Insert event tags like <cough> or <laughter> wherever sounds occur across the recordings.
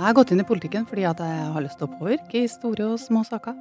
Jeg har gått inn i politikken fordi at jeg har lyst til å påvirke i store og små saker.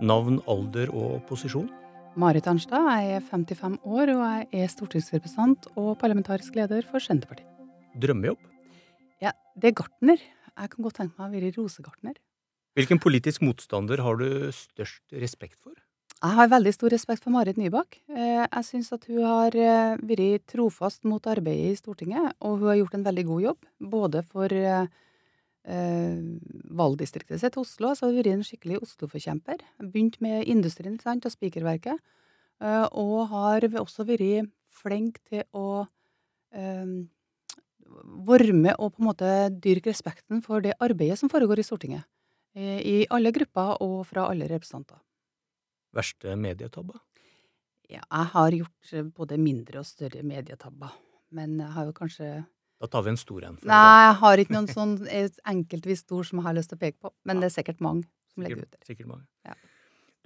Navn, alder og posisjon? Marit Arnstad, jeg er 55 år og jeg er stortingsrepresentant og parlamentarisk leder for Senterpartiet. Drømmejobb? Ja, det er gartner. Jeg kan godt tenke meg å være rosegartner. Hvilken politisk motstander har du størst respekt for? Jeg har veldig stor respekt for Marit Nybakk. Eh, Jeg syns at hun har eh, vært trofast mot arbeidet i Stortinget, og hun har gjort en veldig god jobb. Både for eh, valgdistriktet sitt Oslo, så har hun vært en skikkelig Oslo-forkjemper. Begynt med industrien sant, og spikerverket, eh, og har også vært flink til å eh, varme og på en måte dyrke respekten for det arbeidet som foregår i Stortinget. eh, I alle grupper og fra alle representanter. Verste medietabba? Ja, jeg har gjort både mindre og større medietabber. Men jeg har jo kanskje Da tar vi en stor en. Nei, jeg har ikke noen <laughs> sånn enkeltvis stor som jeg har lyst til å peke på. Men det er sikkert mange som legger ut der. sikkert mange. Ja.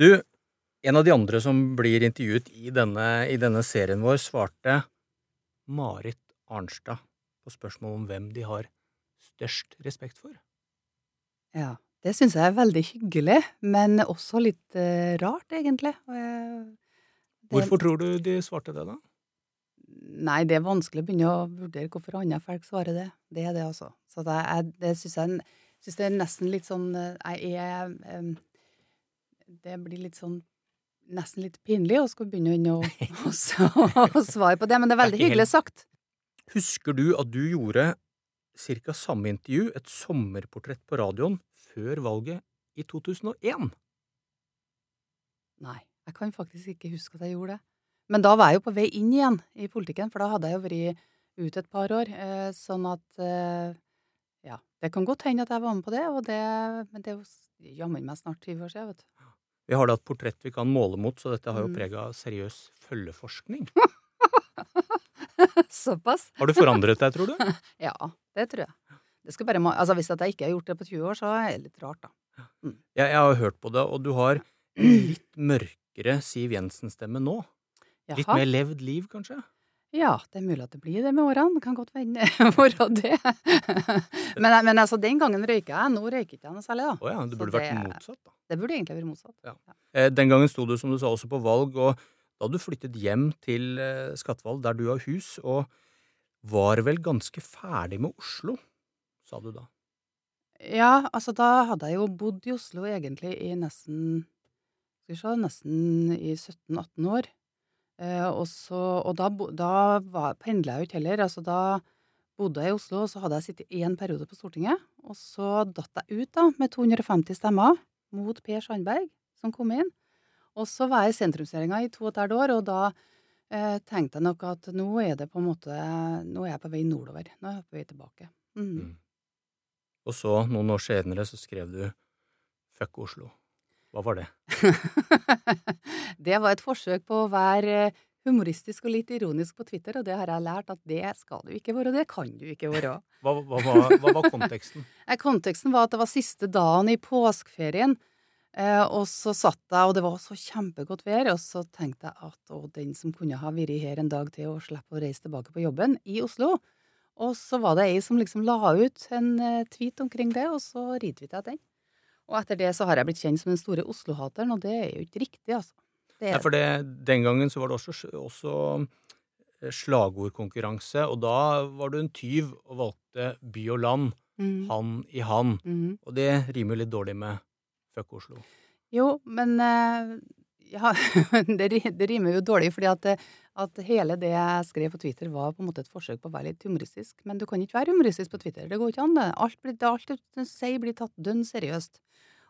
Du, en av de andre som blir intervjuet i denne, i denne serien vår, svarte Marit Arnstad på spørsmål om hvem de har størst respekt for. Ja, det syns jeg er veldig hyggelig, men også litt uh, rart, egentlig. Det- Hvorfor tror du de svarte det, da? Nei, det er vanskelig å begynne å vurdere hvorfor andre folk svarer det. Det er det, altså. Så det, er, det syns jeg synes det er nesten litt sånn eh, Jeg er Det blir litt sånn Nesten litt pinlig å skulle begynne å, å, å <laughs> svare på det, men det er veldig hyggelig sagt. Husker du at du gjorde ca. samme intervju, et sommerportrett på radioen, før valget i 2001? Nei, jeg kan faktisk ikke huske at jeg gjorde det. Men da var jeg jo på vei inn igjen i politikken, for da hadde jeg jo vært ute et par år. Eh, sånn at eh, Ja, det kan godt hende at jeg var med på det, og det men det er jo jammen meg snart 20 år siden, vet du. Vi har da et portrett vi kan måle mot, så dette har jo Mm. preg av seriøs følgeforskning. <laughs> Såpass? Har du forandret deg, tror du? <laughs> Ja, det tror jeg. Det skal bare, altså Hvis jeg ikke har gjort det på 20 år, så er det litt rart, da. Jeg, jeg har hørt på det, og du har litt mørkere Siv Jensen-stemme nå. Litt mer levd liv, kanskje? Ja, det er mulig at det blir det med årene. Det kan godt være <laughs> det. men, men altså, den gangen røyka jeg. Nå røyker ikke jeg noe særlig, da. Oh, ja, det burde vært det- motsatt, da. Det burde egentlig vært motsatt. Ja. Eh, Den gangen sto du, som du sa, også på valg, og da du flyttet hjem til eh, Skatval, der du har hus, og var vel ganske ferdig med Oslo, sa du da. Ja, altså da hadde jeg jo bodd i Oslo egentlig i nesten Skal vi se, nesten i 17-18 år. Eh, og, så, og da, da var- pendla jeg jo ikke heller. Altså da bodde jeg i Oslo, og så hadde jeg sittet én periode på Stortinget. Og så datt jeg ut da, med 250 stemmer mot Per Sandberg, som kom inn. Og så var jeg i sentrumsregjeringa i to og et halvt år, og da eh, tenkte jeg nok at nå er det på en måte Nå er jeg på vei nordover. Nå er jeg på vei tilbake. Mm. Mm. Og så, noen år senere, så skrev du Fuck Oslo. Hva var det? <laughs> det var et forsøk på å være humoristisk og litt ironisk på Twitter, og det har jeg lært at det skal du ikke være, og det kan du ikke være. Hva, <laughs> hva, hva, hva var konteksten? <laughs> Eh, Konteksten var at det var siste dagen i påskeferien, eh, og så satt jeg, og det var så kjempegodt vær, og så tenkte jeg at å, den som kunne ha vært her en dag til og slippe å reise tilbake på jobben i Oslo. Og så var det ei som liksom la ut en eh, tweet omkring det, og så retweeta jeg den. Og etter det så har jeg blitt kjent som den store Oslo-hateren, og det er jo ikke riktig, altså. Det Nei, for det, den gangen så var det også, også eh, slagordkonkurranse, og da var du en tyv og valgte by og land, Mm, han i han. mm. Og det rimer jo litt dårlig med Fuck Oslo. Jo, men eh, ja, <laughs> det, det rimer jo dårlig, fordi at, at hele det jeg skrev på Twitter, var på en måte et forsøk på å være litt humoristisk. Men du kan ikke være humoristisk på Twitter. Det går ikke an, det. Alt, det- alt du sier, blir tatt dønn seriøst.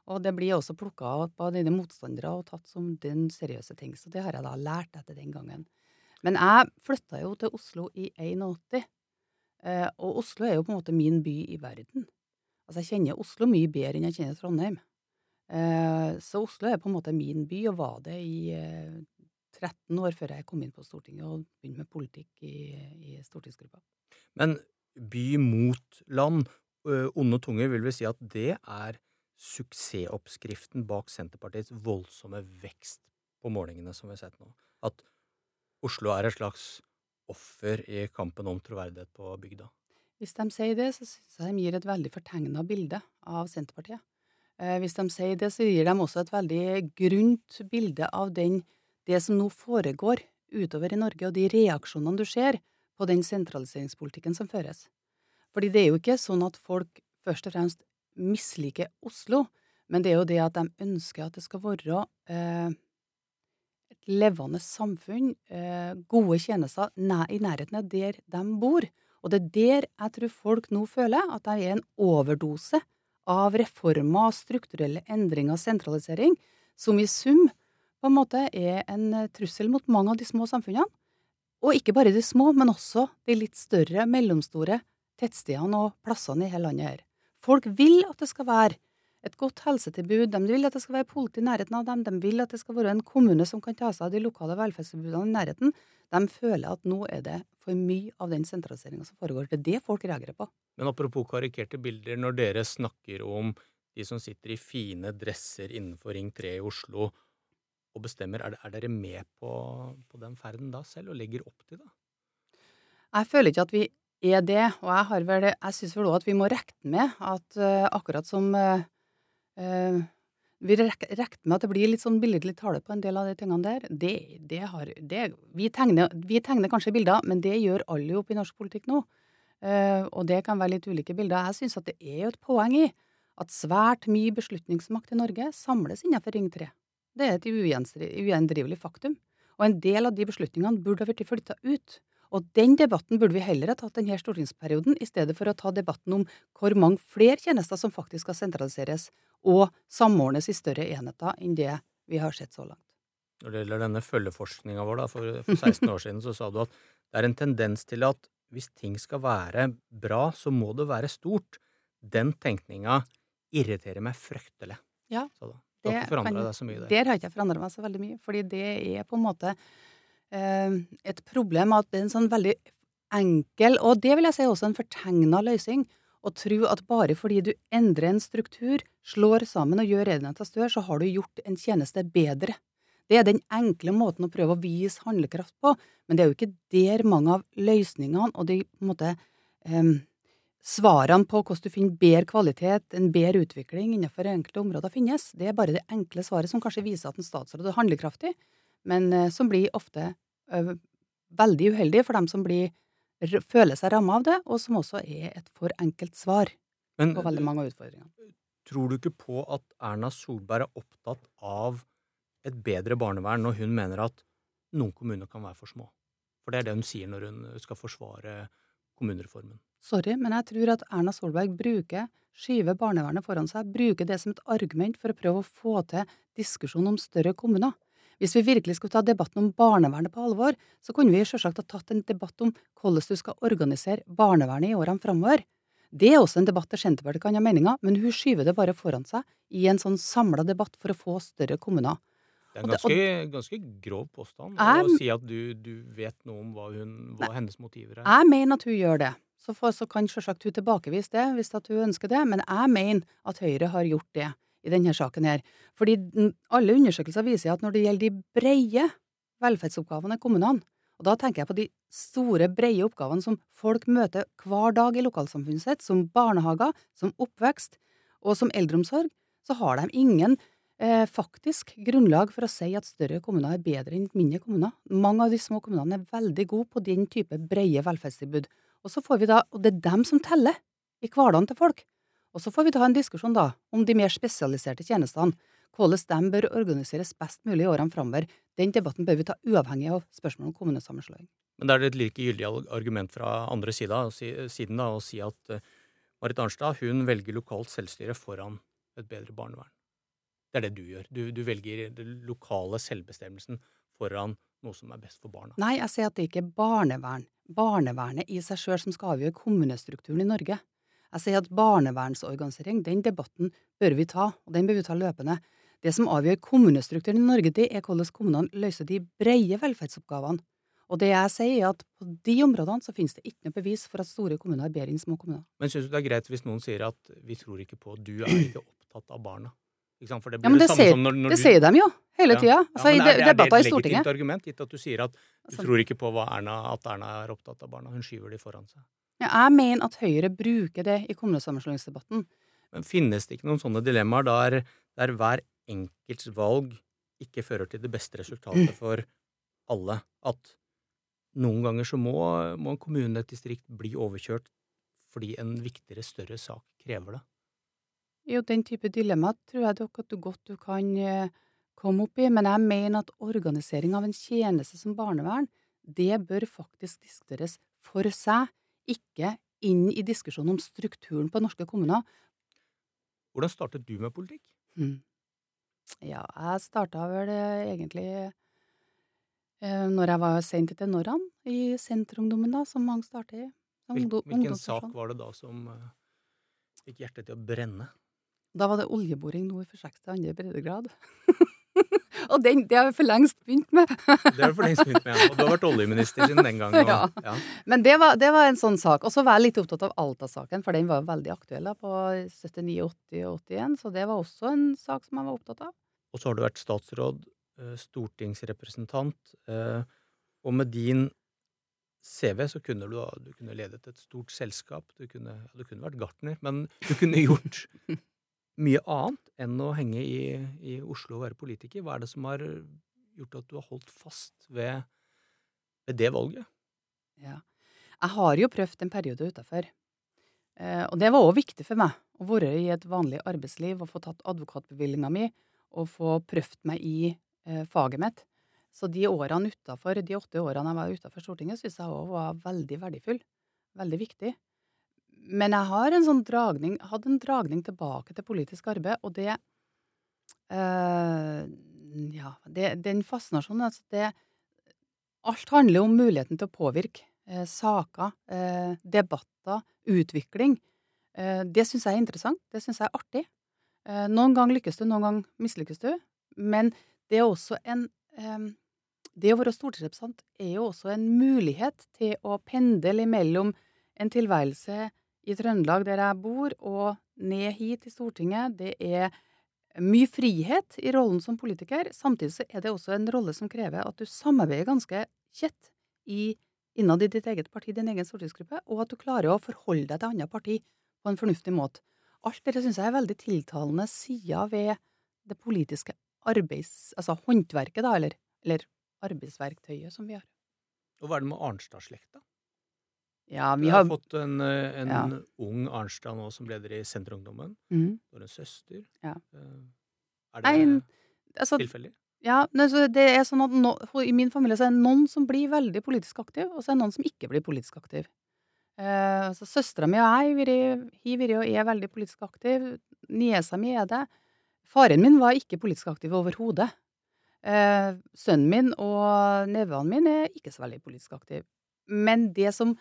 Og det blir også plukka opp av dine motstandere og tatt som den seriøse ting. Så det har jeg da lært etter den gangen. Men jeg flytta jo til Oslo i 81. Eh, og Oslo er jo på en måte min by i verden. Altså, jeg kjenner Oslo mye bedre enn jeg kjenner Trondheim. Eh, så Oslo er på en måte min by, og var det i eh, 13 år før jeg kom inn på Stortinget og begynte med politikk i, i stortingsgruppa. Men by mot land, onde tunger vil vel si at det er suksessoppskriften bak Senterpartiets voldsomme vekst på målingene som vi har sett nå. At Oslo er et slags offer i kampen om troverdighet på bygda. Hvis de sier det, så syns jeg de gir et veldig fortegna bilde av Senterpartiet. Eh, hvis de sier det, så gir de også et veldig grunt bilde av den, det som nå foregår utover i Norge, og de reaksjonene du ser på den sentraliseringspolitikken som føres. Fordi det er jo ikke sånn at folk først og fremst misliker Oslo, men det er jo det at de ønsker at det skal være eh, et levende samfunn, eh, gode tjenester i nærheten av der de bor. Og det er der jeg tror folk nå føler at det er en overdose av reformer, strukturelle endringer og sentralisering, som i sum på en måte er en trussel mot mange av de små samfunnene. Og ikke bare de små, men også de litt større, mellomstore tettstedene og plassene i hele landet her. Folk vil at det skal være et godt helsetilbud, de vil at det skal være politi i nærheten av dem, de vil at det skal være en kommune som kan ta seg av de lokale velferdstilbudene i nærheten. De føler at nå er det for mye av den sentraliseringa som foregår. Det er det folk reagerer på. Men apropos karikerte bilder, når dere snakker om de som sitter i fine dresser innenfor Ring 3 i Oslo og bestemmer, er, er dere med på, på, den ferden da selv, og legger opp til det? Jeg føler ikke at vi er det, og jeg, har vel, jeg syns vel òg at vi må regne med at uh, akkurat som uh, uh, vi regner med at det blir litt sånn billedlig tale på en del av de tingene der. Det, det har, det, vi, tegner, vi, tegner, kanskje bilder, men det gjør alle opp i norsk politikk nå. Og det kan være litt ulike bilder. Jeg syns at det er jo et poeng i at svært mye beslutningsmakt i Norge samles innenfor Ring 3. Det er et ugjendrivelig faktum. Og en del av de beslutningene burde ha blitt flytta ut. Og den debatten burde vi heller ha tatt denne stortingsperioden, i stedet for å ta debatten om hvor mange flere tjenester som faktisk skal sentraliseres og samordnes i større enheter enn det vi har sett så langt. Når det gjelder denne følgeforskninga vår da, for, for 16 år siden, så sa du at det er en tendens til at hvis ting skal være bra, så må det være stort. Den tenkninga irriterer meg fryktelig. Ja, så da. Du har ikke forandra deg så mye der? Der har ikke jeg forandra meg så veldig mye. Fordi det er på en måte et problem at det er en sånn veldig enkel, og det vil jeg si også en fortegna løsning, å tro at bare fordi du endrer en struktur, slår sammen og gjør enheten større, så har du gjort en tjeneste bedre. Det er den enkle måten å prøve å vise handlekraft på, men det er jo ikke der mange av løsningene og de måte, eh, svarene på hvordan du finner bedre kvalitet, en bedre utvikling innenfor enkelte områder finnes. Det er bare det enkle svaret som kanskje viser at en statsråd er handlekraftig, men eh, som blir ofte eh, veldig uheldig for dem som blir føler seg ramma av det, og som også er et for enkelt svar Men, på veldig mange av utfordringene. Tror du ikke på at Erna Solberg er opptatt av et bedre barnevern når hun mener at noen kommuner kan være for små? For det er det hun sier når hun skal forsvare kommunereformen. Sorry, men jeg tror at Erna Solberg bruker, skyver barnevernet foran seg, bruker det som et argument for å prøve å få til diskusjon om større kommuner. Hvis vi virkelig skulle ta debatten om barnevernet på alvor, så kunne vi selvsagt ha tatt en debatt om hvordan du skal organisere barnevernet i årene framover. Det er også en debatt der Senterpartiet kan ha meninger, men hun skyver det bare foran seg i en sånn samla debatt for å få større kommuner. Det er en ganske, ganske grov påstand jeg, å si at du, du, vet noe om hva, hun, hva hennes motiver er. Jeg mener at hun gjør det. Så, for, så kan selvsagt hun tilbakevise det hvis hun ønsker det, men jeg mener at Høyre har gjort det i denne saken her. Fordi alle undersøkelser viser at når det gjelder de breie velferdsoppgavene i kommunene, og da tenker jeg på de store, breie oppgavene som folk møter hver dag i lokalsamfunnet sitt, som barnehager, som oppvekst og som eldreomsorg, så har de ingen eh, faktisk grunnlag for å si at større kommuner er bedre enn mindre kommuner. Mange av de små kommunene er veldig gode på den type breie velferdstilbud. Og så får vi da, og det er dem som teller i hverdagen til folk. Og så får vi ta en diskusjon da, om de mer spesialiserte tjenestene, hvordan de bør organiseres best mulig i årene framover. Den debatten bør vi ta uavhengig av spørsmålet om kommunesammenslåing. Men det er et like gyldig argument fra andre siden, siden da, å si at uh, Marit Arnstad hun velger lokalt selvstyre foran et bedre barnevern. Det er det du gjør. Du, du velger den lokale selvbestemmelsen foran noe som er best for barna. Nei, jeg sier at det ikke er barnevern. Barnevernet i seg sjøl som skal avgjøre kommunestrukturen i Norge. Jeg sier at barnevernsorganisering, den debatten bør vi ta, og den bør vi ta løpende. Det som avgjør kommunestrukturen i Norge, det er hvordan kommunene løser de brede velferdsoppgavene. Og det jeg sier, er at på de områdene så finnes det ikke noe bevis for at store kommuner er bedre enn små kommuner. Men syns du det er greit hvis noen sier at vi tror ikke på, du er ikke opptatt av barna? For det blir ja, men det, det samme sier, som når, når det du... sier de jo, hele tida. Altså, ja, er, I debatter i Stortinget. Er det et legitimt argument, gitt at du sier at du altså, tror ikke på Erna, at Erna er opptatt av barna? Hun skyver de foran seg. Ja, jeg mener at Høyre bruker det i kommunesammenslåingsdebatten. Men finnes det ikke noen sånne dilemmaer der, der hver enkelts valg ikke fører til det beste resultatet for alle? At noen ganger så må, må en kommune, et distrikt, bli overkjørt fordi en viktigere, større sak krever det? Jo, den type dilemma tror jeg dere at du godt du kan eh, komme opp i, men jeg mener at organisering av en tjeneste som barnevern, det bør faktisk diskuteres for seg, ikke inn i diskusjonen om strukturen på norske kommuner. Hvordan startet du med politikk? Mm. Ja, jeg starta vel eh, egentlig eh, når jeg var sent til Norran, i Senterungdommen, da, som mange starter i. hvilken sak var det da som uh, fikk hjertet til å brenne? Da var det oljeboring nord for 62. breddegrad. <laughs> <laughs> og den, det har vi for lengst begynt med. <laughs> Det har vi for lengst begynt med, ja. og du har vært oljeminister siden den gang. <laughs> Ja. ja. Men det var, det var en sånn sak. Og så var jeg litt opptatt av Alta-saken, for den var veldig aktuell da, på 79, 80 og 81. Så det var også en sak som jeg var opptatt av. Og så har du vært statsråd, eh, stortingsrepresentant, eh, og med din CV så kunne du, du kunne ledet et stort selskap, du kunne, du kunne vært gartner, men du kunne gjort mye annet enn å henge i, i Oslo og være politiker. Hva er det som har gjort at du har holdt fast ved, ved det valget? Ja. Jeg har jo prøvd en periode utafor. Eh, og det var òg viktig for meg å være i et vanlig arbeidsliv og få tatt advokatbevillinga mi og få prøvd meg i eh, faget mitt. Så de årene utenfor, de åtte årene jeg var utafor Stortinget, syns jeg òg var veldig verdifull. Veldig viktig. Men jeg har en sånn dragning, hadde en dragning tilbake til politisk arbeid, og det øh, Ja, det, den fascinasjonen altså det, Alt handler om muligheten til å påvirke eh, saker, eh, debatter, utvikling. Eh, det syns jeg er interessant. Det syns jeg er artig. Eh, noen ganger lykkes du, noen ganger mislykkes du. Men det er også en eh, Det å være stortingsrepresentant er jo også en mulighet til å pendle imellom en tilværelse i Trøndelag, der jeg bor, og ned hit til Stortinget. Det er mye frihet i rollen som politiker. Samtidig så er det også en rolle som krever at du samarbeider ganske tett innad i ditt eget parti, din egen stortingsgruppe, og at du klarer å forholde deg til andre parti på en fornuftig måte. Alt dette syns jeg er veldig tiltalende sider ved det politiske arbeids... Altså håndverket, da, eller, eller arbeidsverktøyet som vi har. Og hva er det med Arnstad-slekta? Ja, Vi har har fått en, eh, en Ja. ung Arnstad nå som leder i Senterungdommen. Mm. Du har en søster. Ja. Er Er Nei, det altså, tilfeldig? Ja, men så det er sånn at no, I min familie så er det noen som blir veldig politisk aktiv, og så er det noen som ikke blir politisk aktiv. Eh, så Søstera mi og jeg har vært og er veldig politisk aktiv. Niesa mi er det. Faren min var ikke politisk aktiv overhodet. Eh, sønnen min og nevene mine er ikke så veldig politisk aktiv. Men det som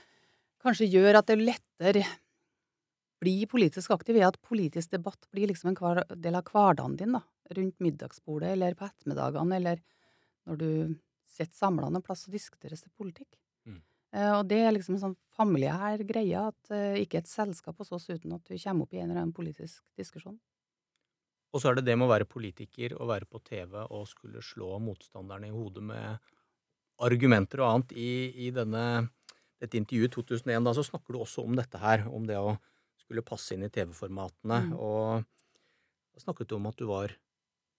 kanskje gjør at det lettere blir politisk aktiv, er at politisk debatt blir liksom en hver, del av hverdagen din. da, Rundt middagsbordet eller på ettermiddagene, eller når du sitter samla noen plass og diskuteres til politikk. Mm. Eh, og det er liksom en sånn familiær greie, at eh, ikke et selskap hos oss uten at du kommer opp i en eller annen politisk diskusjon. Og så er det det med å være politiker og være på TV og skulle slå motstanderne i hodet med argumenter og annet. I, i denne, dette intervjuet i 2001 da, så snakker du også om dette her, om det å skulle passe inn i TV-formatene. Mm. Og da snakket du om at du var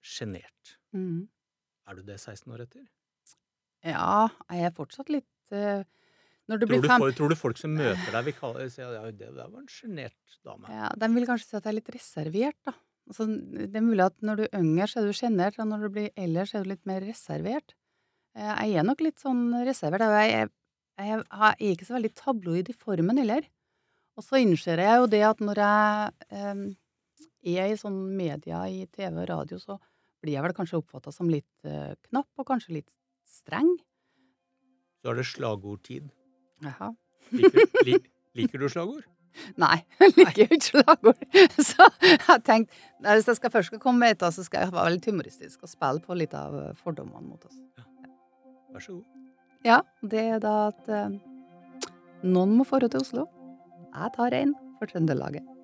sjenert. Mm. Er du det 16 år etter? Ja, jeg er fortsatt litt uh, Når du Tror blir du, fem... folk, tror du folk som møter deg, vil kalle, si at ja, det der var en sjenert dame? Ja, de vil kanskje si at jeg er litt reservert, da. Altså, det er mulig at når du er yngre, så er du sjenert, og når du blir eldre, så er du litt mer reservert. Eh, Jeg er nok litt sånn reservert. Jeg, er- jeg, er- jeg er ikke så veldig tabloid i formen heller. Og så innser jeg jo det at når jeg eh, er i sånn media i TV og radio, så blir jeg vel kanskje oppfatta som litt eh, knapp, og kanskje litt streng. Så er det slagordtid. Jaha. Liker, li, <laughs> liker du slagord? Nei, <laughs> jeg liker jo ikke slagord. <laughs> Så jeg tenkte hvis jeg skal først skal komme med et, så skal jeg være litt humoristisk og spille på litt av eh, fordommene mot oss. Vær så god. Ja, det er da at eh, noen må forholde til Oslo. Jeg tar en for Trøndelaget.